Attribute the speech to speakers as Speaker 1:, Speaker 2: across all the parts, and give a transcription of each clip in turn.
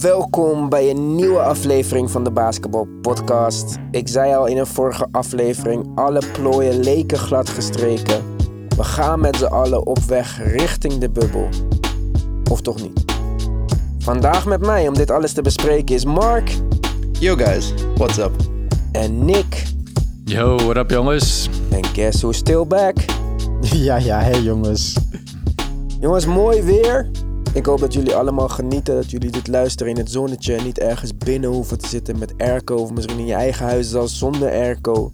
Speaker 1: Welkom bij een nieuwe aflevering van de Basketball Podcast. Ik zei al in een vorige aflevering: alle plooien leken glad gestreken. We gaan met z'n allen op weg richting de bubbel. Of toch niet? Vandaag met mij om dit alles te bespreken is Mark
Speaker 2: Yo guys, what's up?
Speaker 1: en Nick.
Speaker 3: Yo, what up jongens?
Speaker 1: En guess who's still back?
Speaker 4: Ja, ja, hey jongens.
Speaker 1: Jongens, mooi weer. Ik hoop dat jullie allemaal genieten. Dat jullie dit luisteren in het zonnetje. En niet ergens binnen hoeven te zitten met airco. Of misschien in je eigen huis zelfs zonder airco.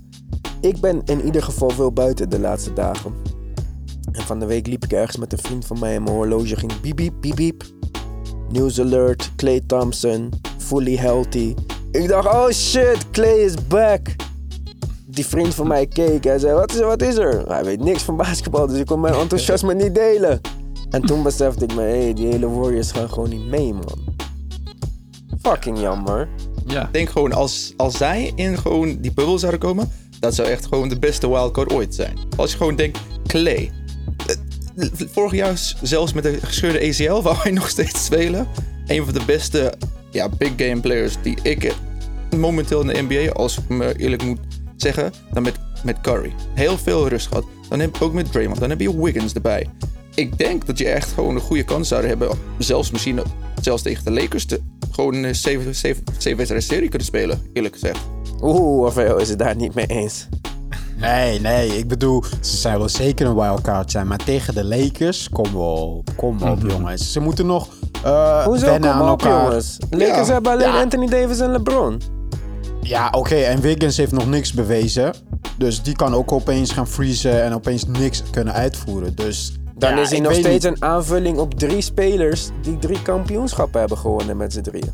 Speaker 1: Ik ben in ieder geval veel buiten de laatste dagen. En van de week liep ik ergens met een vriend van mij en mijn horloge ging biep biep biep biep. News alert, Clay Thompson, fully healthy. Ik dacht, oh shit, Clay is back. Die vriend van mij keek. Hij zei, wat is wat is er? Hij weet niks van basketbal, dus ik kon mijn enthousiasme niet delen. En toen besefte ik me, hé, hey, die hele Warriors gaan gewoon niet mee, man. Fucking jammer.
Speaker 3: Ja,
Speaker 2: Ik denk gewoon, als, als zij in gewoon die bubbel zouden komen, dat zou echt gewoon de beste wildcard ooit zijn. Als je gewoon denkt, Clay. eh, Vorig jaar zelfs met de gescheurde ACL wou hij nog steeds spelen. Een van de beste ja, big game players die ik momenteel in de NBA, als ik me eerlijk moet zeggen, dan met, met Curry. Heel veel rust gehad. Dan heb je ook met Draymond. Dan heb je Wiggins erbij. Ik denk dat je echt gewoon een goede kans zou hebben. Zelfs misschien zelfs tegen de Lakers. Te, gewoon een 7 wedstrijd serie kunnen spelen, eerlijk gezegd.
Speaker 1: Oeh, Rafael is het daar niet mee eens.
Speaker 4: Nee, nee, ik bedoel, ze zijn wel zeker een wildcard zijn. Maar tegen de Lakers, kom wel, kom op jongens. Ze moeten nog eh
Speaker 1: Hoezo,
Speaker 4: wennen
Speaker 1: kom
Speaker 4: aan
Speaker 1: op
Speaker 4: elkaar.
Speaker 1: jongens. Lakers
Speaker 2: Ja.
Speaker 1: hebben alleen
Speaker 4: Ja.
Speaker 1: Anthony Davis en LeBron.
Speaker 4: Ja, oké, en Wiggins heeft nog niks bewezen. Dus die kan ook opeens gaan freezen en opeens niks kunnen uitvoeren. Dus
Speaker 1: Dan
Speaker 4: ja,
Speaker 1: is hij nog steeds
Speaker 4: niet.
Speaker 1: een aanvulling op drie spelers die drie kampioenschappen hebben gewonnen met z'n drieën.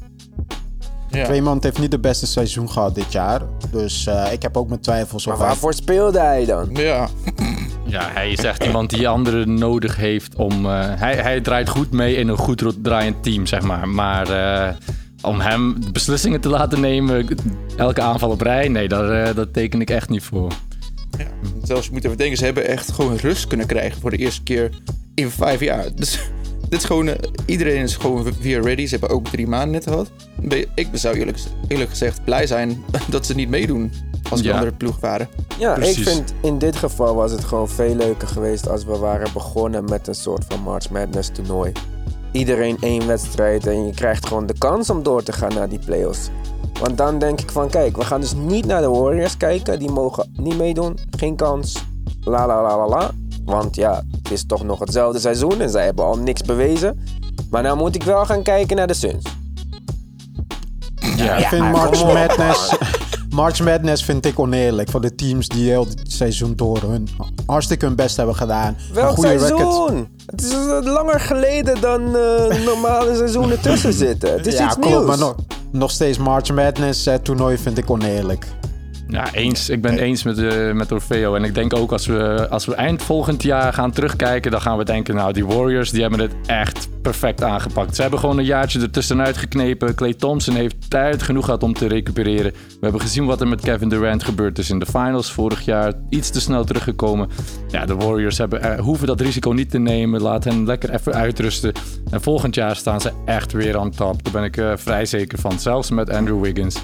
Speaker 2: Ja.
Speaker 4: Heeft niet de beste seizoen gehad dit jaar. Dus eh, ik heb ook mijn twijfels
Speaker 1: Maar
Speaker 4: over.
Speaker 1: waarvoor speelde hij dan?
Speaker 2: Ja,
Speaker 3: ja, hij is echt iemand die anderen nodig heeft om... eh, hij, hij draait goed mee in een goed draaiend team, zeg maar. Maar eh, om hem beslissingen te laten nemen, elke aanval op rij... Nee, daar, eh, dat teken ik echt niet voor.
Speaker 2: Ja. Zelfs je moet even denken, ze hebben echt gewoon rust kunnen krijgen voor de eerste keer in vijf jaar. Dus dit is gewoon, eh, iedereen is gewoon weer ready. Ze hebben ook drie maanden net gehad. Ik zou eerlijk, eerlijk gezegd blij zijn dat ze niet meedoen als de
Speaker 3: Ja.
Speaker 2: andere ploeg waren.
Speaker 1: Ja,
Speaker 3: Precies.
Speaker 1: ik vind in dit geval was het gewoon veel leuker geweest als we waren begonnen met een soort van March Madness toernooi. Iedereen één wedstrijd en je krijgt gewoon de kans om door te gaan naar die playoffs. Want dan denk ik van kijk, we gaan dus niet naar de Warriors kijken. Die mogen niet meedoen. Geen kans. La la la la la. Want ja, het is toch nog hetzelfde seizoen en zij hebben al niks bewezen. Maar nou moet ik wel gaan kijken naar de Suns.
Speaker 4: Ja, ik vind March. Madness... March Madness vind ik oneerlijk. Voor de teams die heel het seizoen door hun hartstikke hun best hebben gedaan.
Speaker 1: Welk
Speaker 4: een goede record.
Speaker 1: seizoen? Het is eh, langer geleden dan eh, normale seizoenen tussen zitten. Het is
Speaker 4: ja,
Speaker 1: iets
Speaker 4: klopt,
Speaker 1: nieuws.
Speaker 4: maar nog, nog steeds March Madness toernooi vind ik oneerlijk.
Speaker 3: Ja, eens. Ik ben eens met, eh met Orfeo. En ik denk ook als we, als we eind volgend jaar gaan terugkijken, dan gaan we denken, nou, die Warriors, die hebben het echt perfect aangepakt. Ze hebben gewoon een jaartje ertussenuit geknepen. Clay Thompson heeft tijd genoeg gehad om te recupereren. We hebben gezien wat er met Kevin Durant gebeurd is in de finals vorig jaar. Iets te snel teruggekomen. Ja, de Warriors hebben, eh, hoeven dat risico niet te nemen. Laat hen lekker even uitrusten. En volgend jaar staan ze echt weer aan top. Daar ben ik eh, vrij zeker van. Zelfs met Andrew Wiggins.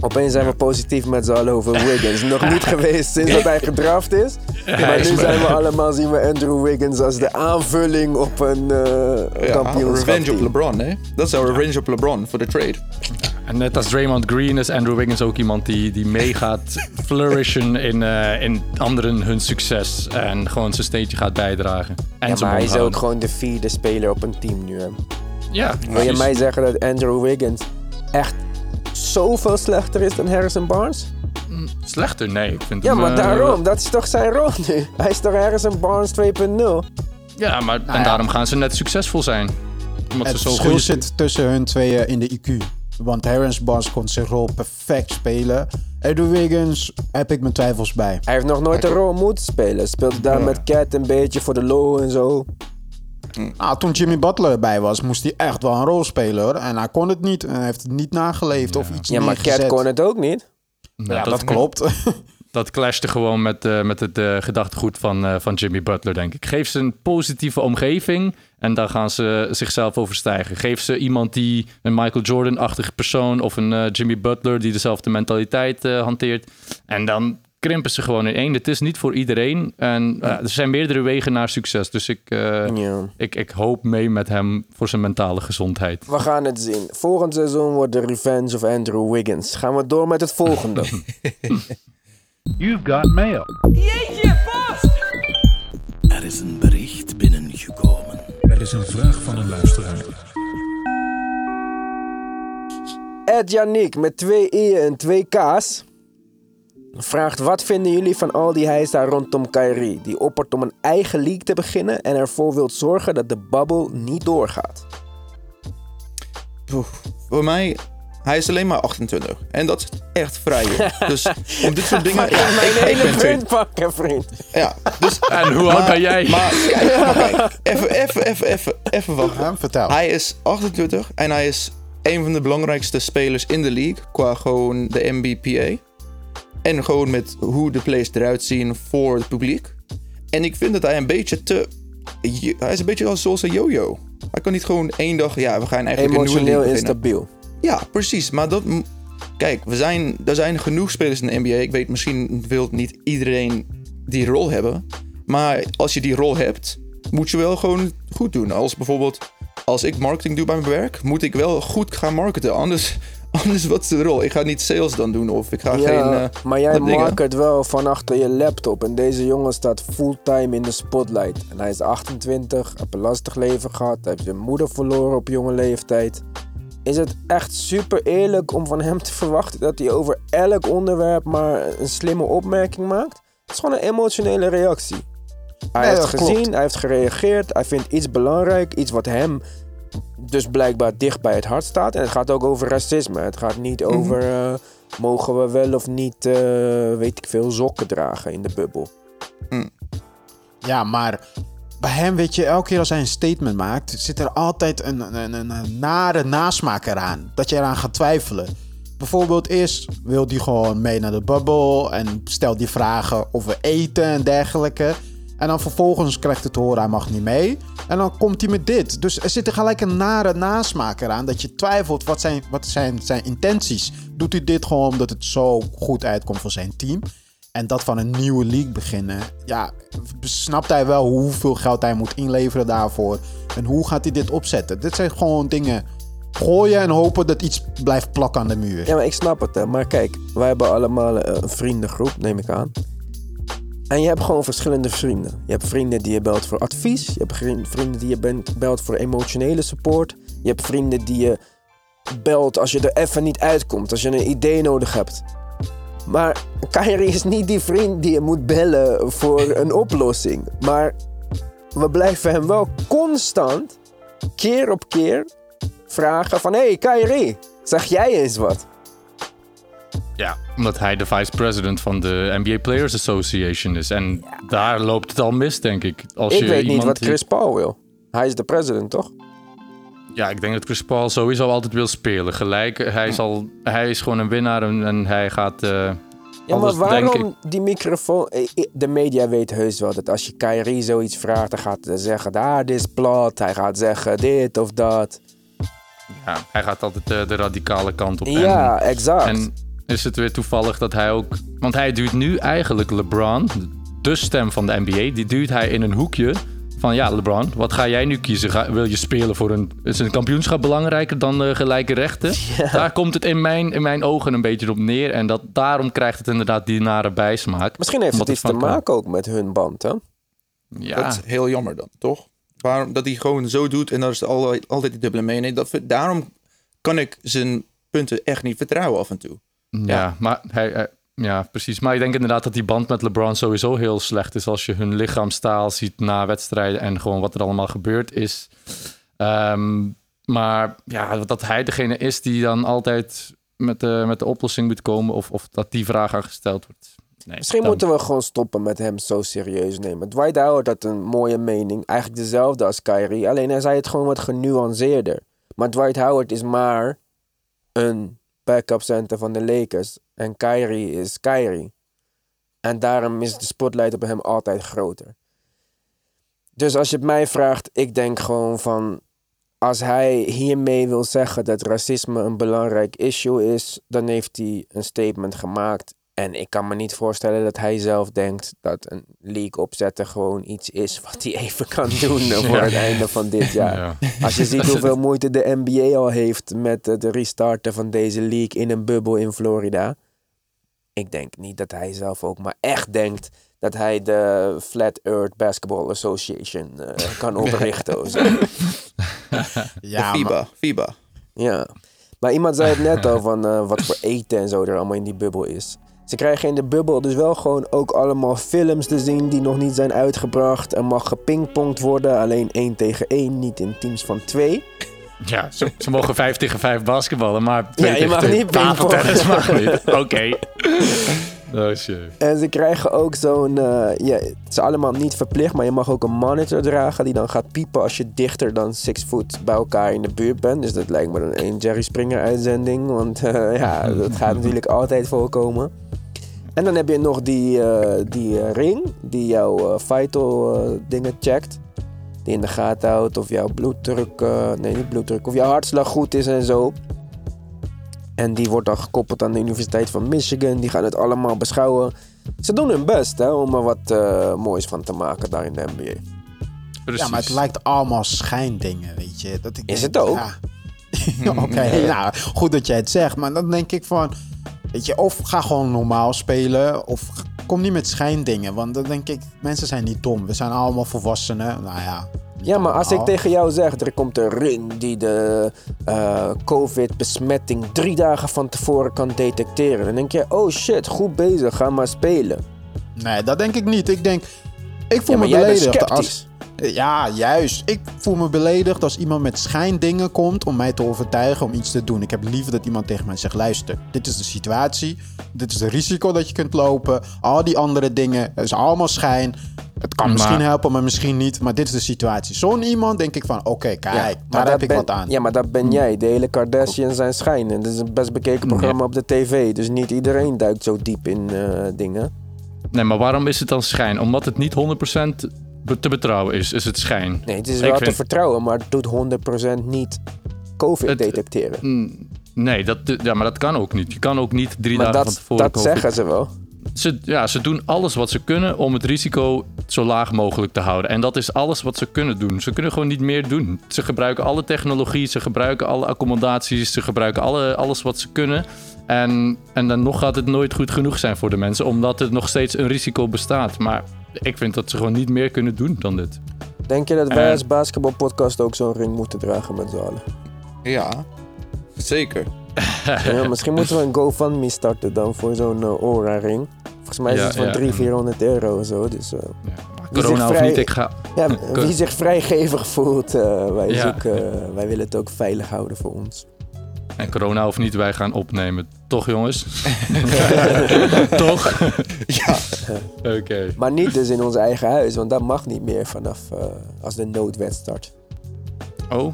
Speaker 1: Opeens zijn we positief met z'n allen over Wiggins. Nog niet geweest sinds dat hij gedraft is. maar nu zijn we allemaal, zien we Andrew Wiggins als de aanvulling op een eh
Speaker 2: Ja,
Speaker 1: kampioenschap.
Speaker 2: revenge op LeBron, hè? Dat is our revenge op LeBron voor de trade.
Speaker 3: En net als Draymond Green is Andrew Wiggins ook iemand die, die meegaat flourishen in, eh, in anderen hun succes. En gewoon zijn steentje gaat bijdragen. En
Speaker 1: Ja, maar hij is ook gewoon de vierde speler op een team nu. Hè.
Speaker 3: Ja,
Speaker 1: Wil je mij zeggen dat Andrew Wiggins echt zoveel slechter is dan Harrison Barnes?
Speaker 3: Slechter? Nee, ik vind
Speaker 1: Ja,
Speaker 3: hem,
Speaker 1: maar
Speaker 3: eh,
Speaker 1: daarom. Dat is toch zijn rol nu? Hij is toch Harrison Barnes 2.0?
Speaker 3: Ja, maar en daarom gaan ze net succesvol zijn. Omdat
Speaker 4: Het
Speaker 3: ze zo
Speaker 4: verschil
Speaker 3: goed
Speaker 4: zit tussen hun tweeën in de IQ. Want Harris Barnes kon zijn rol perfect spelen. Andrew Wiggins heb ik mijn twijfels bij.
Speaker 1: Hij heeft nog nooit een rol moeten spelen. Speelde daar met Cat een beetje voor de low en zo.
Speaker 4: Ah, toen Jimmy Butler erbij was, moest hij echt wel een rol spelen hoor. En hij kon het niet. En hij heeft het niet nageleefd of iets
Speaker 1: Ja, maar
Speaker 4: neergezet.
Speaker 1: Cat kon het ook niet.
Speaker 3: Nou,
Speaker 4: Ja, dat, klopt.
Speaker 3: Dat clashte gewoon met, eh, met het eh, gedachtegoed van, eh, van Jimmy Butler, denk ik. Geef ze een positieve omgeving En dan gaan ze zichzelf overstijgen. Geef ze iemand die een Michael Jordan-achtige persoon of een eh, Jimmy Butler die dezelfde mentaliteit eh, hanteert. En dan krimpen ze gewoon in één. Het is niet voor iedereen. En eh, er zijn meerdere wegen naar succes. Dus ik, eh,
Speaker 1: Ja.
Speaker 3: ik, ik hoop mee met hem voor zijn mentale gezondheid.
Speaker 1: We gaan het zien. Volgend seizoen wordt de revenge of Andrew Wiggins. Gaan we door met het volgende.
Speaker 5: You've got mail.
Speaker 6: Er is een bericht binnengekomen.
Speaker 5: Er is een vraag van een luisteraar.
Speaker 1: Ed Yannick met twee E'en en twee K's vraagt: Wat vinden jullie van al die heisa rondom Kyrie? Die oppert om een eigen league te beginnen en ervoor wilt zorgen dat de bubble niet doorgaat.
Speaker 2: Oef, Voor mij, hij is alleen maar 28. En dat is echt vrij jong. Dus om dit soort dingen... Ja,
Speaker 1: Mijn
Speaker 2: ik,
Speaker 1: hele punt pakken, vriend.
Speaker 2: Ja, dus...
Speaker 3: En hoe oud ben jij?
Speaker 2: Maar kijk, maar kijk. Even, even, even, even, even wachten.
Speaker 4: Vertel.
Speaker 2: Hij is 28 en hij is een van de belangrijkste spelers in de league. Qua gewoon de MBPA. En gewoon met hoe de plays eruit zien voor het publiek. En ik vind dat hij een beetje te... Hij is een beetje als zoals een yo-yo. Hij kan niet gewoon één dag... Ja, we gaan eigenlijk een nieuwe
Speaker 1: Emotioneel instabiel.
Speaker 2: Ja, precies. Maar dat. Kijk, we zijn, er zijn genoeg spelers in de NBA. Ik weet, misschien wil niet iedereen die rol hebben. Maar als je die rol hebt, moet je wel gewoon goed doen. Als bijvoorbeeld, als ik marketing doe bij mijn werk, moet ik wel goed gaan marketen. Anders, anders wat is de rol? Ik ga niet sales dan doen of ik ga
Speaker 1: Ja,
Speaker 2: geen. eh,
Speaker 1: maar jij
Speaker 2: dingen.
Speaker 1: market wel van achter je laptop. En deze jongen staat fulltime in de spotlight. En hij is 28, heeft een lastig leven gehad. Hij heeft zijn moeder verloren op jonge leeftijd. Is het echt super eerlijk om van hem te verwachten dat hij over elk onderwerp maar een slimme opmerking maakt? Het is gewoon een emotionele reactie. Hij
Speaker 4: Nee,
Speaker 1: heeft gezien,
Speaker 4: klopt.
Speaker 1: hij heeft gereageerd, hij vindt iets belangrijk, iets wat hem dus blijkbaar dicht bij het hart staat. En het gaat ook over racisme. Het gaat niet over eh, mogen we wel of niet, eh, weet ik veel, sokken dragen in de bubbel.
Speaker 4: Ja, maar bij hem, weet je, elke keer als hij een statement maakt, zit er altijd een, een, een, een nare nasmaak eraan. Dat je eraan gaat twijfelen. Bijvoorbeeld eerst wil hij gewoon mee naar de bubbel en stelt die vragen over eten en dergelijke. En dan vervolgens krijgt het te horen, hij mag niet mee. En dan komt hij met dit. Dus er zit er gelijk een nare nasmaak eraan. Dat je twijfelt, wat zijn, wat zijn zijn intenties? Doet hij dit gewoon omdat het zo goed uitkomt voor zijn team? En dat van een nieuwe league beginnen. Ja, snapt hij wel hoeveel geld hij moet inleveren daarvoor? En hoe gaat hij dit opzetten? Dit zijn gewoon dingen gooien en hopen dat iets blijft plakken aan de muur.
Speaker 1: Ja, maar ik snap het, hè. Maar kijk, wij hebben allemaal eh, een vriendengroep, neem ik aan. En je hebt gewoon verschillende vrienden. Je hebt vrienden die je belt voor advies. Je hebt vri- vrienden die je belt voor emotionele support. Je hebt vrienden die je belt als je er even niet uitkomt. Als je een idee nodig hebt. Maar Kyrie is niet die vriend die je moet bellen voor een oplossing. Maar we blijven hem wel constant, keer op keer, vragen van... Hé hey, Kyrie, zeg jij eens wat?
Speaker 3: Ja, omdat hij de vice-president van de NBA Players Association is. En daar loopt het al mis, denk ik. Als
Speaker 1: Ik
Speaker 3: je
Speaker 1: weet niet wat Chris Paul wil. Hij is de president, toch?
Speaker 3: Ja, ik denk dat Chris Paul sowieso altijd wil spelen. Gelijk, hij is, al, hij is gewoon een winnaar en, en hij gaat... eh,
Speaker 1: Ja, maar waarom die microfoon... eh, eh, De media weet heus wel dat als je Kyrie zoiets vraagt... dan gaat hij zeggen, daar, dit is plat. Hij gaat zeggen dit of dat.
Speaker 3: ja, hij gaat altijd de radicale kant op.
Speaker 1: Ja,
Speaker 3: en,
Speaker 1: exact.
Speaker 3: En is het weer toevallig dat hij ook... Want hij duwt nu eigenlijk LeBron, de stem van de NBA... die duwt hij in een hoekje van... Ja, LeBron, wat ga jij nu kiezen? Ga- wil je spelen voor een... Is een kampioenschap belangrijker dan eh, gelijke rechten? Daar komt het in mijn, in mijn ogen een beetje op neer. En dat, daarom krijgt het inderdaad die nare bijsmaak.
Speaker 1: Misschien heeft het iets te
Speaker 3: van-
Speaker 1: maken ook met hun band, hè?
Speaker 3: Ja,
Speaker 2: Dat is heel jammer dan, toch? Waarom dat hij gewoon zo doet en dat is altijd, altijd die dubbele mening. Dat, daarom kan ik zijn punten echt niet vertrouwen af en toe.
Speaker 3: Ja, maar hij, hij- ja, precies. Maar ik denk inderdaad dat die band met LeBron sowieso heel slecht is. Als je hun lichaamstaal ziet na wedstrijden en gewoon wat er allemaal gebeurd is. Ehm, maar ja, dat hij degene is die dan altijd met de, met de oplossing moet komen. Of, of dat die vraag aan gesteld wordt. Nee,
Speaker 1: Misschien
Speaker 3: dan-
Speaker 1: moeten we gewoon stoppen met hem zo serieus nemen. Dwight Howard had een mooie mening. Eigenlijk dezelfde als Kyrie. Alleen hij zei het gewoon wat genuanceerder. Maar Dwight Howard is maar een backup center van de Lakers. En Kyrie is Kyrie. En daarom is de spotlight op hem altijd groter. Dus als je het mij vraagt, ik denk gewoon van. Als hij hiermee wil zeggen dat racisme een belangrijk issue is, dan heeft hij een statement gemaakt. En ik kan me niet voorstellen dat hij zelf denkt dat een league opzetten gewoon iets is wat hij even kan doen voor het einde van dit jaar.
Speaker 3: Ja.
Speaker 1: Als je ziet hoeveel moeite de NBA al heeft met het restarten van deze league in een bubbel in Florida. Ik denk niet dat hij zelf ook maar echt denkt dat hij de Flat Earth Basketball Association eh, kan oprichten. of zo.
Speaker 4: Ja, maar-
Speaker 2: FIBA, FIBA.
Speaker 1: Ja. Maar iemand zei het net al van eh, wat voor eten en zo er allemaal in die bubbel is. Ze krijgen in de bubbel dus wel gewoon ook allemaal films te zien die nog niet zijn uitgebracht. Er mag gepingpongd worden, alleen één tegen één, niet in teams van twee.
Speaker 3: Ja, ze, ze mogen 5 tegen 5 basketballen, maar twee
Speaker 1: Ja, je mag
Speaker 3: twee
Speaker 1: niet
Speaker 3: tafeltennis mag niet. Oké. Oh shit.
Speaker 1: En ze krijgen ook zo'n. eh, ja, het is allemaal niet verplicht, maar je mag ook een monitor dragen die dan gaat piepen als je dichter dan 6 foot bij elkaar in de buurt bent. Dus dat lijkt me dan een Jerry Springer uitzending, want eh, ja, dat gaat natuurlijk altijd voorkomen. En dan heb je nog die, eh, die eh, ring die jouw eh, vital dingen checkt. Die in de gaten houdt of jouw bloeddruk, eh, nee niet bloeddruk, of jouw hartslag goed is en zo. En die wordt dan gekoppeld aan de Universiteit van Michigan. Die gaan het allemaal beschouwen. Ze doen hun best hè, om er wat moois van te maken daar in de NBA.
Speaker 3: Precies.
Speaker 4: Ja, maar het lijkt allemaal schijndingen, weet je. Dat ik
Speaker 1: Is
Speaker 4: denk,
Speaker 1: het ook?
Speaker 4: Ja. Oké, nou, goed dat jij het zegt. Maar dan denk ik van, weet je, of ga gewoon normaal spelen. Of kom niet met schijndingen. Want dan denk ik, mensen zijn niet dom. We zijn allemaal volwassenen. Nou ja.
Speaker 1: Ja, maar als ik tegen jou zeg, er komt een ring die de eh, COVID-besmetting drie dagen van tevoren kan detecteren. Dan denk je, oh shit, goed bezig, ga maar spelen.
Speaker 4: Nee, dat denk ik niet. Ik denk, ik voel
Speaker 1: Ja, maar
Speaker 4: me beledigd als...
Speaker 1: sceptisch.
Speaker 4: Ja, juist. Ik voel me beledigd als iemand met schijndingen komt om mij te overtuigen om iets te doen. Ik heb liever dat iemand tegen mij zegt: luister, dit is de situatie. Dit is het risico dat je kunt lopen. Al die andere dingen, het is allemaal schijn. Het kan
Speaker 3: Maar-
Speaker 4: misschien helpen, maar misschien niet. Maar dit is de situatie. Zo'n iemand denk ik van: oké, kijk, daar heb ik
Speaker 1: ben-
Speaker 4: wat aan.
Speaker 1: Ja, maar dat ben jij. De hele Kardashians zijn schijnen. Het is een best bekeken programma op de tv. Dus niet iedereen duikt zo diep in eh, dingen.
Speaker 3: Nee, maar waarom is het dan schijn? Omdat het niet 100% be- te betrouwen is, is het schijn.
Speaker 1: Nee, het is
Speaker 3: Ik
Speaker 1: wel te
Speaker 3: vind-
Speaker 1: vertrouwen, maar het doet 100% niet COVID
Speaker 3: Het-
Speaker 1: detecteren.
Speaker 3: Mm, Nee, dat, ja, maar dat kan ook niet. Je kan ook niet drie
Speaker 1: Maar
Speaker 3: dagen van
Speaker 1: dat,
Speaker 3: tevoren
Speaker 1: dat
Speaker 3: COVID.
Speaker 1: zeggen ze wel.
Speaker 3: Ze, ja, ze doen alles wat ze kunnen om het risico zo laag mogelijk te houden. En dat is alles wat ze kunnen doen. Ze kunnen gewoon niet meer doen. Ze gebruiken alle technologie, ze gebruiken alle accommodaties, ze gebruiken alle, alles wat ze kunnen. En, en dan nog gaat het nooit goed genoeg zijn voor de mensen, omdat er nog steeds een risico bestaat. Maar ik vind dat ze gewoon niet meer kunnen doen dan dit.
Speaker 1: Denk je dat wij
Speaker 3: Eh.
Speaker 1: als basketbalpodcast ook zo'n ring moeten dragen met z'n allen?
Speaker 2: Ja, zeker.
Speaker 1: Ja, misschien moeten we een GoFundMe starten dan voor zo'n eh, Aura-ring. Volgens mij is
Speaker 3: Ja,
Speaker 1: het van
Speaker 3: ja,
Speaker 1: 300,
Speaker 3: en-
Speaker 1: 400 euro of zo. Dus eh,
Speaker 3: corona of niet, ik ga...
Speaker 1: ja, wie zich vrijgevig voelt, eh, wij,
Speaker 3: Ja.
Speaker 1: zoeken, wij willen het ook veilig houden voor ons.
Speaker 3: En corona of niet, wij gaan opnemen. Toch, jongens? Toch?
Speaker 2: Ja,
Speaker 3: Oké.
Speaker 1: Maar niet dus in ons eigen huis, want dat mag niet meer vanaf eh, als de noodwet start.
Speaker 3: Oh,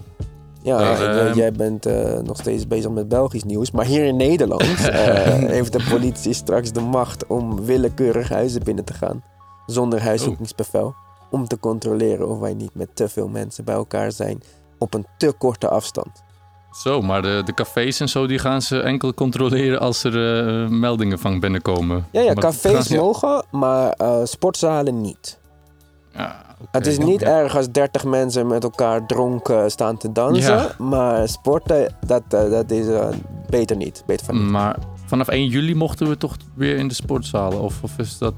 Speaker 1: Ja, weet,
Speaker 3: ehm.
Speaker 1: jij bent eh, nog steeds bezig met Belgisch nieuws. Maar hier in Nederland eh, heeft de politie straks de macht om willekeurig huizen binnen te gaan. Zonder huiszoekingsbevel. Om te controleren of wij niet met te veel mensen bij elkaar zijn op een te korte afstand.
Speaker 3: Zo, maar de, de cafés en zo, die gaan ze enkel controleren als er eh, meldingen van binnenkomen.
Speaker 1: Ja, ja
Speaker 3: Maar
Speaker 1: cafés
Speaker 3: ze-
Speaker 1: mogen, maar eh, sportzalen niet.
Speaker 3: Ja, oké.
Speaker 1: Het is niet erg als 30 mensen met elkaar dronken staan te dansen.
Speaker 3: Ja.
Speaker 1: Maar sporten, dat, eh, dat is beter niet. Beter van niet.
Speaker 3: Maar vanaf 1 juli mochten we toch weer in de sportzalen? Of, of is dat...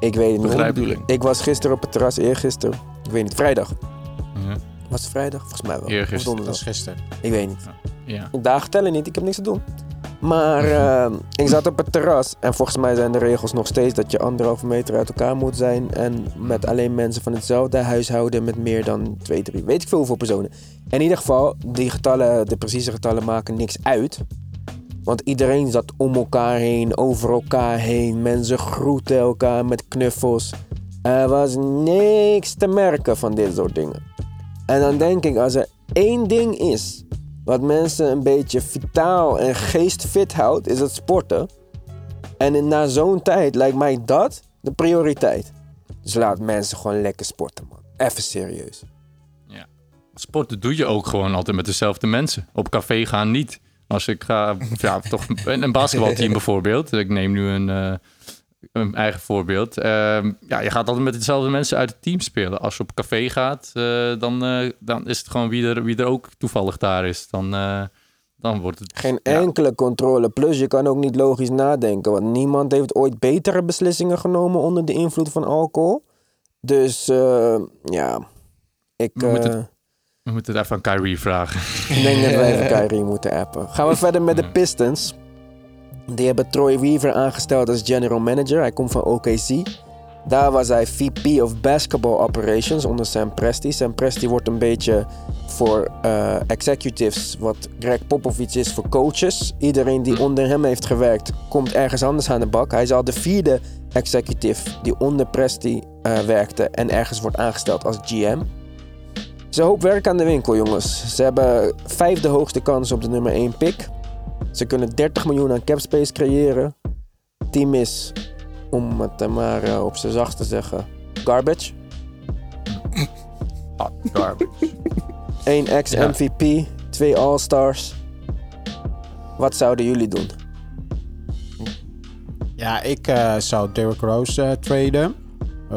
Speaker 1: Ik weet het niet. Ik was gisteren op het terras, eergisteren. Ik weet niet, vrijdag. Was het vrijdag? Volgens mij wel.
Speaker 3: Eergisteren.
Speaker 1: Of donderdag.
Speaker 4: Dat is gisteren.
Speaker 1: Ik weet niet.
Speaker 3: ja.
Speaker 1: Dagen tellen niet, ik heb niks te doen. Maar eh, ik zat op het terras en volgens mij zijn de regels nog steeds dat je anderhalve meter uit elkaar moet zijn. En met alleen mensen van hetzelfde huishouden met meer dan twee, drie, weet ik veel hoeveel personen. In ieder geval, die getallen, de precieze getallen maken niks uit. Want iedereen zat om elkaar heen, over elkaar heen. Mensen groeten elkaar met knuffels. Er was niks te merken van dit soort dingen. En dan denk ik, als er één ding is wat mensen een beetje vitaal en geestfit houdt, is het sporten. En in- na zo'n tijd lijkt mij dat de prioriteit. Dus laat mensen gewoon lekker sporten, man. even serieus.
Speaker 3: Sporten doe je ook gewoon altijd met dezelfde mensen. Op café gaan niet. Als ik ga, ja, toch een, een basketbalteam bijvoorbeeld. Ik neem nu een, eh, een eigen voorbeeld. Ehm, ja, je gaat altijd met dezelfde mensen uit het team spelen. Als je op café gaat, eh, dan, eh, dan is het gewoon wie er, wie er ook toevallig daar is. Dan, eh, dan wordt het...
Speaker 1: Geen
Speaker 3: ja.
Speaker 1: enkele controle. Plus, je kan ook niet logisch nadenken. Want niemand heeft ooit betere beslissingen genomen onder de invloed van alcohol. Dus ja, ik
Speaker 3: We moeten-
Speaker 1: eh,
Speaker 3: We moeten het even aan Kyrie vragen.
Speaker 1: ik denk dat wij even Kyrie moeten appen. Gaan we verder met de Pistons. Die hebben Troy Weaver aangesteld als general manager. Hij komt van OKC. Daar was hij VP of Basketball Operations onder Sam Presti. Sam Presti wordt een beetje voor eh, executives wat Greg Popovich is voor coaches. Iedereen die onder hem heeft gewerkt komt ergens anders aan de bak. Hij is al de vierde executive die onder Presti eh, werkte en ergens wordt aangesteld als GM. Ze hoop werk aan de winkel, jongens. Ze hebben vijfde hoogste kans op de nummer 1 pick. Ze kunnen 30 miljoen aan cap space creëren. Team is, om het maar eh, op zijn zacht te zeggen, garbage.
Speaker 3: Hot garbage.
Speaker 1: 1 ex-MVP, twee All-Stars. Wat zouden jullie doen?
Speaker 4: Ja, ik eh, zou Derrick Rose eh, traden.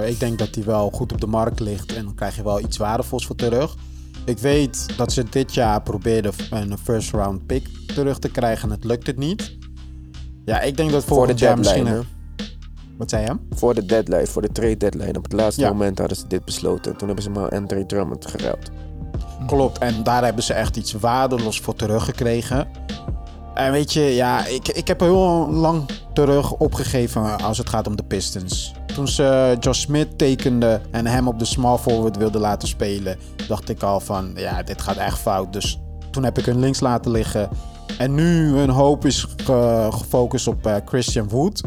Speaker 4: Ik denk dat hij wel goed op de markt ligt en dan krijg je wel iets waardevols voor terug. Ik weet dat ze dit jaar probeerden een first round pick terug te krijgen en het lukt het niet. Ja, ik denk dat
Speaker 1: Voor de
Speaker 4: jaar
Speaker 1: deadline,
Speaker 4: misschien... een- Wat zei je?
Speaker 1: Voor de deadline, voor de trade deadline. Op het laatste
Speaker 4: Ja.
Speaker 1: moment hadden ze dit besloten. Toen hebben ze maar Andre Drummond geruild.
Speaker 4: Klopt, en daar hebben ze echt iets waardeloos voor teruggekregen. En weet je, ja, ik, ik heb heel lang terug opgegeven als het gaat om de Pistons. Toen ze Josh Smith tekenden en hem op de small forward wilden laten spelen, dacht ik al van, ja, dit gaat echt fout. Dus toen heb ik hun links laten liggen. En nu hun hoop is ge- gefocust op eh, Christian Wood.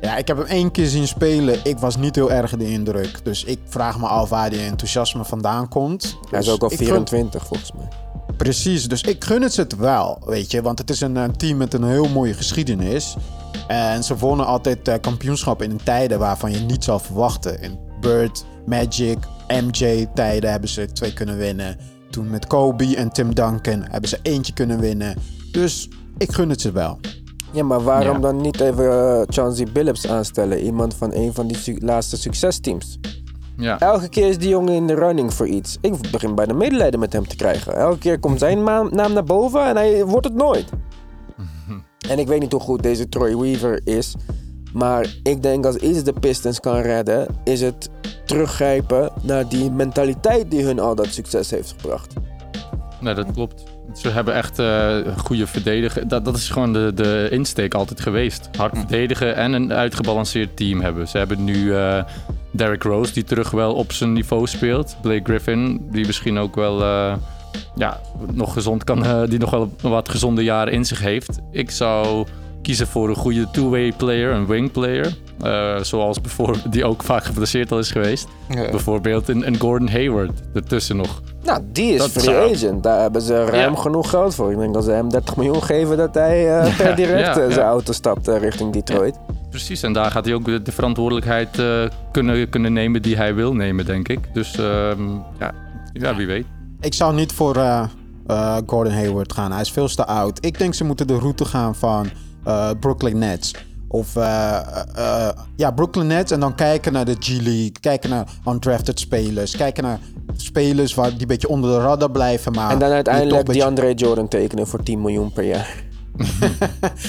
Speaker 4: Ja, ik heb hem één keer zien spelen. Ik was niet heel erg de indruk. Dus ik vraag me af waar die enthousiasme vandaan komt.
Speaker 1: Hij is
Speaker 4: Dus
Speaker 1: ook al
Speaker 4: ik gun-
Speaker 1: 24 volgens mij.
Speaker 4: Precies, dus ik gun het ze het wel, weet je. Want het is een, een team met een heel mooie geschiedenis. En ze wonnen altijd eh, kampioenschap in tijden waarvan je niet zou verwachten. In Bird, Magic, MJ-tijden hebben ze twee kunnen winnen. Toen met Kobe en Tim Duncan hebben ze eentje kunnen winnen. Dus ik gun het ze wel.
Speaker 1: Ja, maar waarom
Speaker 3: Ja.
Speaker 1: dan niet even eh, Chauncey Billups aanstellen? Iemand van een van die su- laatste succesteams.
Speaker 3: Ja.
Speaker 1: Elke keer is die jongen in de running voor iets. Ik begin bijna medelijden met hem te krijgen. Elke keer komt zijn naam naar boven en hij wordt het nooit. En ik weet niet hoe goed deze Troy Weaver is. Maar ik denk als iets de Pistons kan redden, is het teruggrijpen naar die mentaliteit die hun al dat succes heeft gebracht.
Speaker 3: Nee, dat klopt. Ze hebben echt eh goede verdedigen. Dat, dat is gewoon de, de insteek altijd geweest. Hard verdedigen en een uitgebalanceerd team hebben. Ze hebben nu eh Derrick Rose, die terug wel op zijn niveau speelt. Blake Griffin, die misschien ook wel eh, ja, nog gezond kan, die nog wel wat gezonde jaren in zich heeft. Ik zou kiezen voor een goede two-way player, een wing player. Eh, zoals bijvoorbeeld, die ook vaak geblesseerd al is geweest.
Speaker 2: Ja.
Speaker 3: Bijvoorbeeld een, een Gordon Hayward ertussen nog.
Speaker 1: Nou, die is
Speaker 3: Dat
Speaker 1: free
Speaker 3: zou-
Speaker 1: agent. Daar hebben ze ruim
Speaker 3: Ja.
Speaker 1: genoeg geld voor. Ik denk dat ze hem 30 miljoen geven dat hij eh, per direct
Speaker 3: ja,
Speaker 1: eh,
Speaker 3: ja.
Speaker 1: zijn auto stapt richting Detroit.
Speaker 3: Precies, en daar gaat hij ook de de verantwoordelijkheid eh, kunnen, kunnen nemen die hij wil nemen, denk ik. Dus ehm, ja, ja, wie weet.
Speaker 4: Ik zou niet voor eh, eh, Gordon Hayward gaan. Hij is veel te oud. Ik denk ze moeten de route gaan van eh, Brooklyn Nets. Of eh, eh, ja, Brooklyn Nets en dan kijken naar de G-League. Kijken naar undrafted spelers. Kijken naar spelers waar die een beetje onder de radar blijven. Maar
Speaker 1: en dan
Speaker 4: die
Speaker 1: uiteindelijk die
Speaker 4: beetje-
Speaker 1: Andre Jordan tekenen voor 10 miljoen per jaar.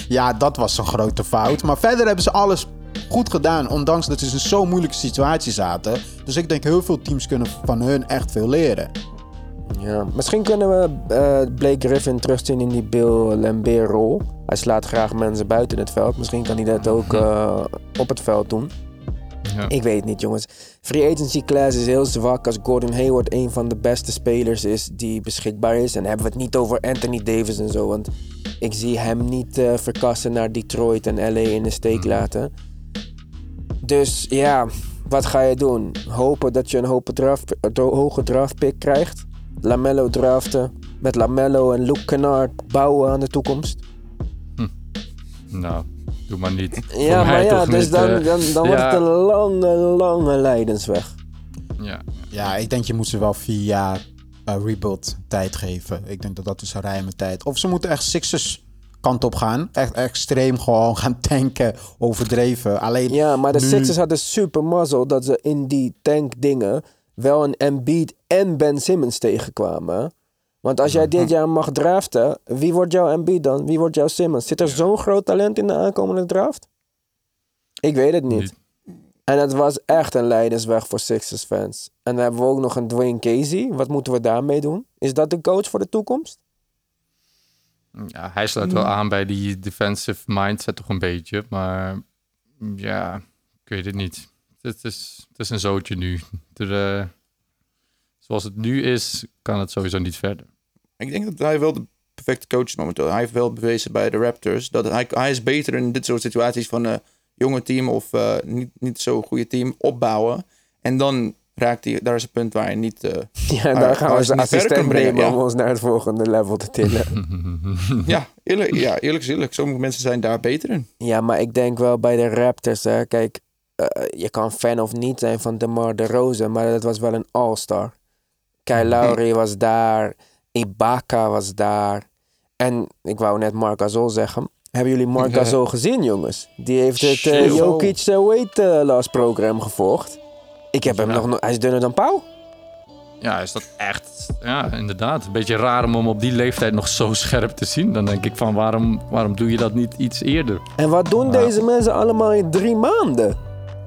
Speaker 4: Ja, dat was een grote fout. Maar verder hebben ze alles goed gedaan. Ondanks dat ze in zo'n moeilijke situatie zaten. Dus ik denk heel veel teams kunnen van hun echt veel leren.
Speaker 1: Ja. Misschien kunnen we eh, Blake Griffin terugzien in die Bill Lambert rol. Hij slaat graag mensen buiten het veld. Misschien kan hij dat ook eh, op het veld doen.
Speaker 3: Ja.
Speaker 1: Ik weet het niet, jongens. Free agency class is heel zwak als Gordon Hayward een van de beste spelers is die beschikbaar is. En hebben we het niet over Anthony Davis en zo. Want ik zie hem niet eh, verkassen naar Detroit en LA in de steek laten. Dus ja, wat ga je doen? Hopen dat je een hoge draft, een hoge draftpick krijgt? Lamello draften? Met Lamello en Luke Kennard bouwen aan de toekomst?
Speaker 3: Nou, doe maar niet. Voor
Speaker 1: Ja,
Speaker 3: mij
Speaker 1: maar ja,
Speaker 3: toch
Speaker 1: dus
Speaker 3: niet,
Speaker 1: dan,
Speaker 3: eh,
Speaker 1: dan, dan wordt het een lange, lange lijdensweg.
Speaker 3: Ja, ja.
Speaker 4: Ja, ik denk je moet ze wel vier jaar eh, rebuild tijd geven. Ik denk dat dat is een ruime tijd. Of ze moeten echt Sixers kant op gaan. Echt extreem gewoon gaan tanken, overdreven. Alleen
Speaker 1: Ja, maar de
Speaker 4: nu-
Speaker 1: Sixers hadden super mazzel dat ze in die tank dingen wel een Embiid en Ben Simmons tegenkwamen. Want als jij
Speaker 4: Mhm.
Speaker 1: dit jaar mag draften, wie wordt jouw Embiid dan? Wie wordt jouw Simmons? Zit er zo'n groot talent in de aankomende draft? Ik weet het niet. En het was echt een leidersweg voor Sixers fans. En dan hebben we ook nog een Dwayne Casey. Wat moeten we daarmee doen? Is dat de coach voor de toekomst?
Speaker 3: Ja, hij sluit wel aan bij die defensive mindset toch een beetje. Maar ja, ik weet het niet. Het is, het is een zootje nu. Er, eh, zoals het nu is, kan het sowieso niet verder.
Speaker 2: Ik denk dat hij wel de perfecte coach is momenteel. Hij heeft wel bewezen bij de Raptors dat hij, hij is beter in dit soort situaties van een jonge team of eh, niet, niet zo goede team opbouwen. En dan raakt hij, daar is een punt waar hij niet... eh,
Speaker 1: Ja, daar gaan we zijn assistent
Speaker 2: brengen, ja.
Speaker 1: om ons naar het volgende level te tillen.
Speaker 2: ja, eerlijk, ja, eerlijk is eerlijk. Sommige mensen zijn daar beter in.
Speaker 1: Ja, maar ik denk wel bij de Raptors, hè. Kijk, eh, je kan fan of niet zijn van DeMar DeRozan, maar dat was wel een all-star. Kyle Lowry was daar, Ibaka was daar. En ik wou net Marc Gasol zeggen. Hebben jullie Marc. Gasol gezien, jongens? Die heeft het eh. Jokic uh, Weight Loss program gevolgd. Ik heb hem
Speaker 3: Ja.
Speaker 1: nog... no- Hij is dunner dan Pauw.
Speaker 3: Ja, is dat echt, ja, inderdaad. Een beetje raar om hem op die leeftijd nog zo scherp te zien. Dan denk ik van, waarom, waarom doe je dat niet iets eerder?
Speaker 1: En wat doen
Speaker 3: Ja.
Speaker 1: deze mensen allemaal in drie maanden?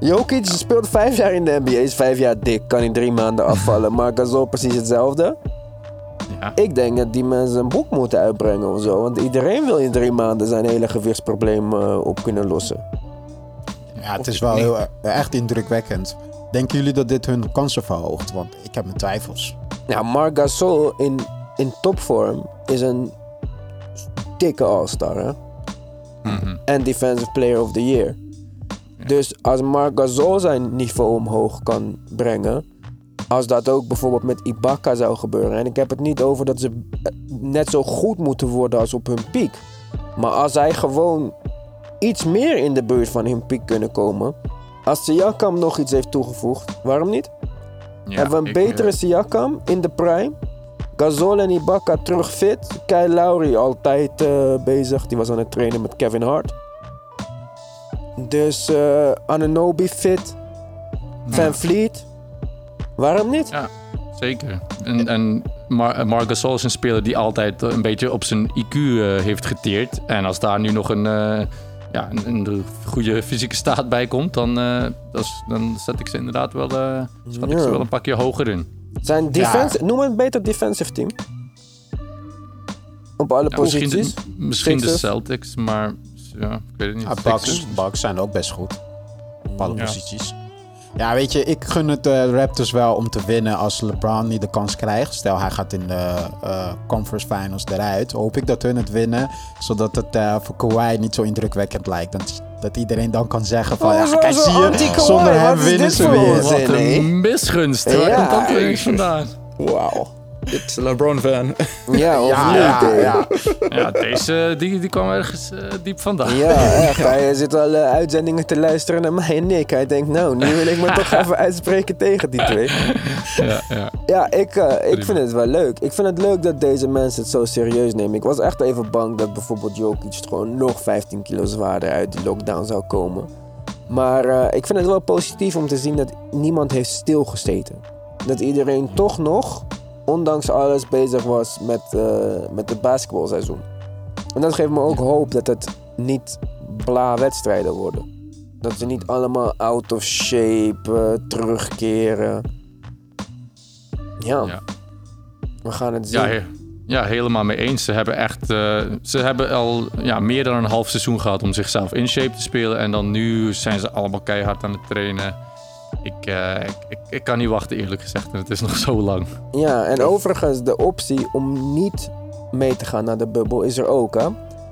Speaker 1: Jokic speelt vijf jaar in de NBA, is vijf jaar dik, kan in drie maanden afvallen. Maar Gasol precies hetzelfde.
Speaker 3: Ja,
Speaker 1: Ik denk dat die mensen een boek moeten uitbrengen of zo. Want iedereen wil in drie maanden zijn hele gewichtsprobleem eh, op kunnen lossen.
Speaker 4: Ja, het is wel heel, eh, echt indrukwekkend. Denken jullie dat dit hun kansen verhoogt? Want ik heb mijn twijfels.
Speaker 1: Nou, Marc Gasol in, in topvorm is een dikke all-star, hè?
Speaker 3: Mhm.
Speaker 1: En Defensive Player of the Year. Dus als Marc Gasol zijn niveau omhoog kan brengen... als dat ook bijvoorbeeld met Ibaka zou gebeuren... en ik heb het niet over dat ze eh, net zo goed moeten worden als op hun piek... maar als zij gewoon iets meer in de buurt van hun piek kunnen komen... als Siakam nog iets heeft toegevoegd, waarom niet?
Speaker 3: ja,
Speaker 1: hebben we een betere
Speaker 3: eh,
Speaker 1: Siakam in de prime. Gasol en Ibaka terug fit. Kyle Lowry altijd eh, bezig. Die was aan het trainen met Kevin Hart. Dus eh Ananobi fit. Van Vliet. Waarom niet?
Speaker 3: Ja, zeker. En, en Mar eh, Marc Gasol is een speler die altijd eh, een beetje op zijn IQ heeft geteerd. En als daar nu nog een, ja, een, een goede fysieke staat bij komt, dan, is- dan zet ik ze inderdaad wel, schat ik
Speaker 1: Ja.
Speaker 3: ze wel een pakje hoger in.
Speaker 1: Zijn defense, Noem het beter defensive team. Op alle
Speaker 3: Ja, misschien
Speaker 1: posities.
Speaker 3: de, misschien de. Celtics, maar ja, ik weet het niet.
Speaker 4: Bucks, Bucks zijn ook best goed. Op alle
Speaker 3: Ja.
Speaker 4: posities. Ja, weet je, ik gun het de Raptors wel om te winnen als LeBron niet de kans krijgt. Stel, hij gaat in de eh, conference finals eruit. Hoop ik dat hun het winnen, zodat het eh, voor Kawhi niet zo indrukwekkend lijkt. Dat, dat iedereen dan kan zeggen van,
Speaker 1: Oh,
Speaker 4: ja,
Speaker 1: zo-
Speaker 4: kijk, zie je, zonder hem winnen ze weer.
Speaker 3: Wat
Speaker 1: hè?
Speaker 3: een misgunst. Waar
Speaker 1: Ja.
Speaker 3: komt dat weer vandaan?
Speaker 2: Wauw. Dit is een LeBron-fan.
Speaker 1: Ja, of
Speaker 4: Ja,
Speaker 1: niet?
Speaker 4: ja, ja.
Speaker 3: Ja, deze die, die kwam ergens eh, diep vandaan.
Speaker 1: Ja, echt. Hij zit al eh, uitzendingen te luisteren naar mij en Nick. Hij denkt, nou, nu wil ik me toch even uitspreken tegen die twee.
Speaker 3: Ja, ja.
Speaker 1: Ja, ik, eh, ik vind het wel leuk. Ik vind het leuk dat deze mensen het zo serieus nemen. Ik was echt even bang dat bijvoorbeeld Jokic gewoon nog 15 kilo zwaarder uit die lockdown zou komen. Maar eh, ik vind het wel positief om te zien dat niemand heeft stilgezeten. Dat iedereen toch nog, ondanks alles, bezig was met, eh, met het basketbalseizoen. En dat geeft me ook hoop dat het niet bla wedstrijden worden. Dat ze niet allemaal out of shape eh, terugkeren. Ja.
Speaker 3: Ja.
Speaker 1: we gaan het zien.
Speaker 3: Ja, he- ja, helemaal mee eens. Ze hebben echt, eh, ze hebben al ja, meer dan een half seizoen gehad om zichzelf in shape te spelen. En dan nu zijn ze allemaal keihard aan het trainen. Ik, eh, ik, ik, ik kan niet wachten, eerlijk gezegd. En het is nog zo lang.
Speaker 1: Ja, en overigens, de optie om niet mee te gaan naar de bubbel is er ook, hè?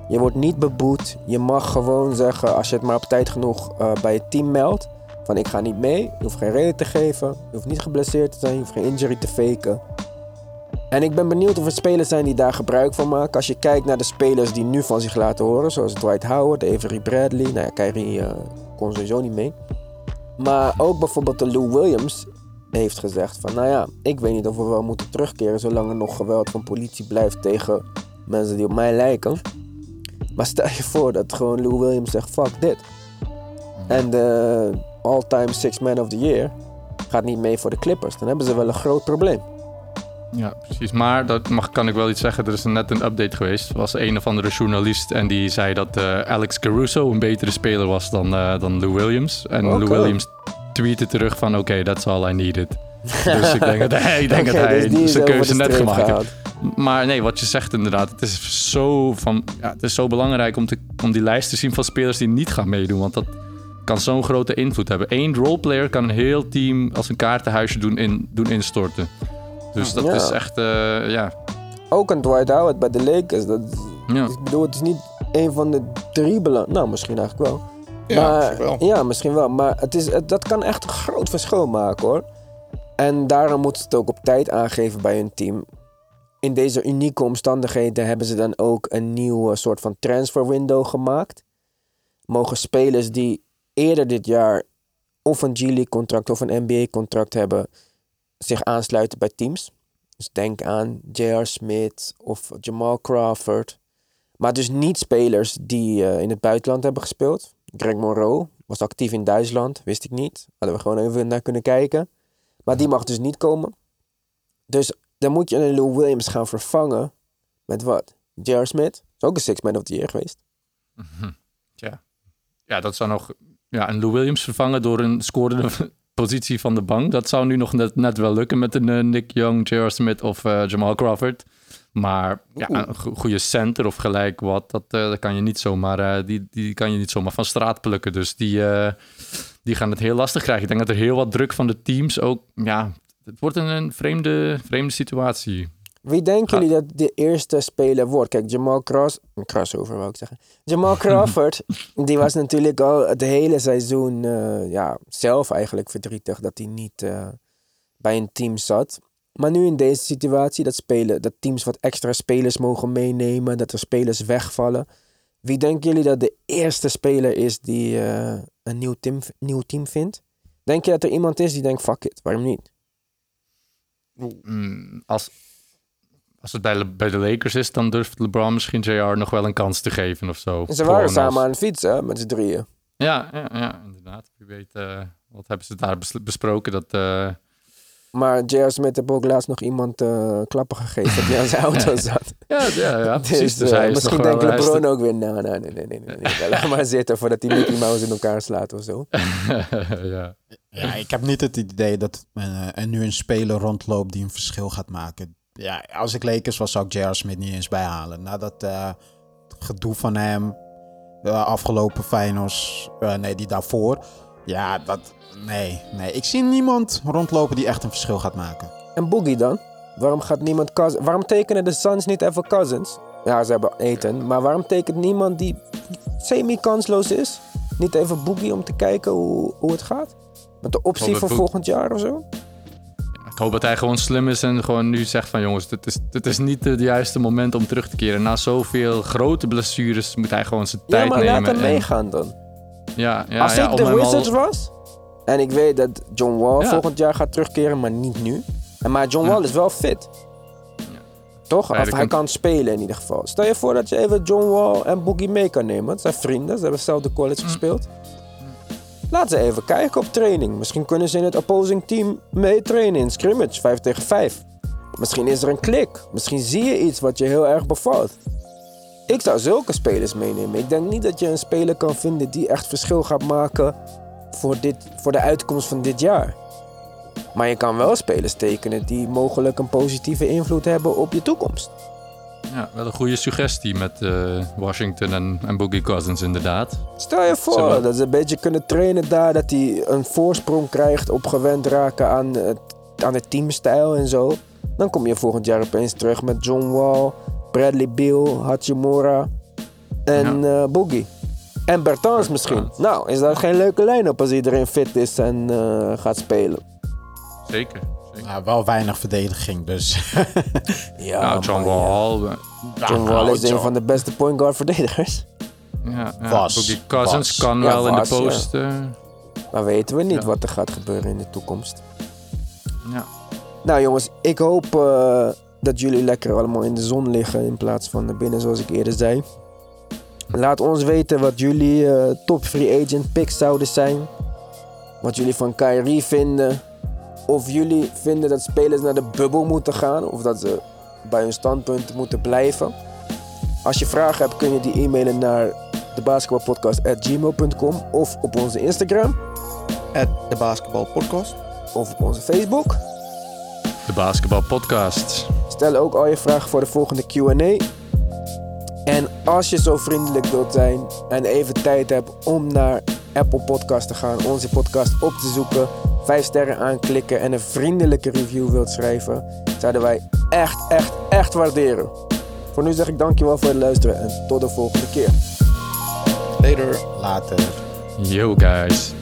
Speaker 1: Je wordt niet beboet. Je mag gewoon zeggen, als je het maar op tijd genoeg eh, bij het team meldt... van ik ga niet mee, je hoeft geen reden te geven... je hoeft niet geblesseerd te zijn, je hoeft geen injury te faken. En ik ben benieuwd of er spelers zijn die daar gebruik van maken. Als je kijkt naar de spelers die nu van zich laten horen... zoals Dwight Howard, Avery Bradley... nou ja, Kyrie eh, kon sowieso niet mee... Maar ook bijvoorbeeld de Lou Williams heeft gezegd van, nou ja, ik weet niet of we wel moeten terugkeren zolang er nog geweld van politie blijft tegen mensen die op mij lijken. Maar stel je voor dat gewoon Lou Williams zegt, fuck dit. En de all-time six man of the year gaat niet mee voor de Clippers. Dan hebben ze wel een groot probleem.
Speaker 3: Ja, precies. Maar dat mag, kan ik wel iets zeggen. Er is net een update geweest. Er was een of andere journalist en die zei dat eh, Alex Caruso een betere speler was dan, eh, dan Lou Williams. En
Speaker 1: Oké.
Speaker 3: Lou Williams tweette terug van oké, that's all I needed. dus ik denk dat hij, ik denk dat hij
Speaker 1: dus
Speaker 3: zijn keuze net gemaakt heeft. Maar nee, wat je zegt inderdaad. Het is zo, van, ja, het is zo belangrijk om, te, om die lijst te zien van spelers die niet gaan meedoen. Want dat kan zo'n grote invloed hebben. Eén roleplayer kan een heel team als een kaartenhuisje doen, in, doen instorten. Dus dat
Speaker 1: Ja.
Speaker 3: is echt, eh, ja,
Speaker 1: Ook een Dwight Howard bij de Lakers. Dat,
Speaker 3: ja.
Speaker 1: Ik bedoel, het is niet een van de drie belang. Nou, misschien eigenlijk wel.
Speaker 2: Ja,
Speaker 1: maar,
Speaker 2: misschien wel.
Speaker 1: Ja, misschien wel. Maar het is, het- dat kan echt een groot verschil maken hoor. En daarom moeten ze het ook op tijd aangeven bij hun team. In deze unieke omstandigheden hebben ze dan ook een nieuwe soort van transfer window gemaakt. Mogen spelers die eerder dit jaar of een G-League contract of een NBA contract hebben, zich aansluiten bij teams. Dus denk aan J.R. Smith of Jamal Crawford. Maar dus niet spelers die eh, in het buitenland hebben gespeeld. Greg Monroe was actief in Duitsland, wist ik niet. Hadden we gewoon even naar kunnen kijken. Maar die mag dus niet komen. Dus dan moet je een Lou Williams gaan vervangen met wat? J.R. Smith? Is ook een Six Man of the Year geweest.
Speaker 3: Ja. ja, dat zou nog ja, een Lou Williams vervangen door een scorende positie van de bank. Dat zou nu nog net, net wel lukken met een eh, Nick Young, J.R. Smith of eh, Jamal Crawford. Maar ja, een go- goede center of gelijk wat, dat, eh, dat kan je niet zomaar, eh, die, die kan je niet zomaar van straat plukken. Dus die, die gaan het heel lastig krijgen. Ik denk dat er heel wat druk van de teams ook, ja, het wordt een, een vreemde, vreemde situatie.
Speaker 1: Wie denken jullie dat de eerste speler wordt? Kijk, Jamal Cross... Crossover wou ik zeggen. Jamal Crawford, die was natuurlijk al het hele seizoen eh, ja, zelf eigenlijk verdrietig dat hij niet eh, bij een team zat. Maar nu in deze situatie, dat, spelen, dat teams wat extra spelers mogen meenemen, dat er spelers wegvallen. Wie denken jullie dat de eerste speler is die eh, een nieuw team, nieuw team vindt? Denk je dat er iemand is die denkt, fuck it, waarom niet?
Speaker 3: Mm, als, als het bij, de- bij de Lakers is, dan durft LeBron misschien JR nog wel een kans te geven of zo.
Speaker 1: En ze waren
Speaker 3: Gewoon
Speaker 1: samen
Speaker 3: als-
Speaker 1: aan het fietsen, hè, met z'n drieën.
Speaker 3: Ja, ja, ja, inderdaad. Wie weet, eh, wat hebben ze daar bes- besproken? Dat, eh,
Speaker 1: Maar J.R. Smith heeft ook laatst nog iemand eh, klappen gegeven dat hij aan zijn auto zat.
Speaker 3: ja, ja, ja,
Speaker 1: Dus,
Speaker 3: precies. Dus hij is
Speaker 1: misschien denkt LeBron
Speaker 3: de-
Speaker 1: ook weer, nou, nou, nee, nee, nee, nee, nee. Laat maar zitten voordat hij Mickey Mouse in elkaar slaat of zo.
Speaker 3: ja.
Speaker 4: Ja, ik heb niet het idee dat eh, er nu een speler rondloopt die een verschil gaat maken. Ja, als ik Lakers was, zou ik J.R. Smith niet eens bijhalen. Na dat eh, gedoe van hem, de afgelopen finals, eh, nee, die daarvoor. Ja, dat, nee, nee. Ik zie niemand rondlopen die echt een verschil gaat maken.
Speaker 1: En Boogie dan? Waarom gaat niemand Cousins... Waarom tekenen de Suns niet even Cousins? Ja, ze hebben eten. Maar waarom tekent niemand die semi-kansloos is? Niet even Boogie om te kijken hoe, hoe het gaat? Met de optie voor volgend jaar of zo?
Speaker 3: Hoop dat hij gewoon slim is en gewoon nu zegt van jongens, dit is, dit is niet het juiste moment om terug te keren. Na zoveel grote blessures moet hij gewoon zijn
Speaker 1: Ja,
Speaker 3: tijd
Speaker 1: maar
Speaker 3: nemen.
Speaker 1: laat hem
Speaker 3: en-
Speaker 1: meegaan dan.
Speaker 3: Ja, ja,
Speaker 1: Als
Speaker 3: ja,
Speaker 1: ik de
Speaker 3: al-
Speaker 1: Wizards was... En ik weet dat John Wall
Speaker 3: Ja.
Speaker 1: volgend jaar gaat terugkeren, maar niet nu. En maar John
Speaker 3: Ja.
Speaker 1: Wall is wel fit. Toch?
Speaker 3: Ja,
Speaker 1: of
Speaker 3: dat
Speaker 1: hij
Speaker 3: kan-
Speaker 1: kan spelen in ieder geval. Stel je voor dat je even John Wall en Boogie mee kan nemen. Het zijn vrienden, ze hebben hetzelfde college gespeeld. Laat ze even kijken op training. Misschien kunnen ze in het opposing team mee trainen in scrimmage, 5 tegen 5. Misschien is er een klik. Misschien zie je iets wat je heel erg bevalt. Ik zou zulke spelers meenemen. Ik denk niet dat je een speler kan vinden die echt verschil gaat maken voor, dit, voor de uitkomst van dit jaar. Maar je kan wel spelers tekenen die mogelijk een positieve invloed hebben op je toekomst.
Speaker 3: Ja, wel een goede suggestie met eh, Washington en, en Boogie Cousins inderdaad.
Speaker 1: Stel je voor dat ze een beetje kunnen trainen daar, dat hij een voorsprong krijgt op gewend raken aan, het, aan de teamstijl en zo. Dan kom je volgend jaar opeens terug met John Wall, Bradley Beal, Hachimura en eh, Boogie. En Bertans misschien. Nou, is dat geen leuke line-up als iedereen fit is en eh, gaat spelen?
Speaker 3: Zeker.
Speaker 4: Ja, wel weinig verdediging, dus.
Speaker 1: Ja,
Speaker 3: nou, John
Speaker 1: ja.
Speaker 3: Wall. eh,
Speaker 1: John
Speaker 4: Nou,
Speaker 1: Wall is een
Speaker 4: John-
Speaker 1: van de beste point guard verdedigers.
Speaker 3: Ja, ja,
Speaker 4: Was.
Speaker 3: Boogie Cousins
Speaker 4: Was.
Speaker 3: kan
Speaker 1: Ja,
Speaker 3: wel in de
Speaker 1: ja.
Speaker 3: post. eh,
Speaker 1: Maar weten we niet
Speaker 3: Ja.
Speaker 1: wat er gaat gebeuren in de toekomst.
Speaker 3: Ja.
Speaker 1: Nou jongens, ik hoop eh, dat jullie lekker allemaal in de zon liggen in plaats van naar binnen zoals ik eerder zei. Laat ons weten wat jullie eh, top free agent picks zouden zijn. Wat jullie van Kyrie vinden. Of jullie vinden dat spelers naar de bubbel moeten gaan. Of dat ze bij hun standpunt moeten blijven. Als je vragen hebt kun je die e-mailen naar debasketbalpodcast.gmail.com Of op onze Instagram.
Speaker 2: At de Basketball Podcast.
Speaker 1: Of op onze Facebook.
Speaker 3: De Basketbal Podcast.
Speaker 1: Stel ook al je vragen voor de volgende QA. En als je zo vriendelijk wilt zijn en even tijd hebt om naar Apple Podcast te gaan, onze podcast op te zoeken, vijf sterren aanklikken en een vriendelijke review wilt schrijven, zouden wij echt, echt, echt waarderen. Voor nu zeg ik dankjewel voor het luisteren en tot de volgende keer.
Speaker 2: Later.
Speaker 4: Later.
Speaker 3: Yo guys.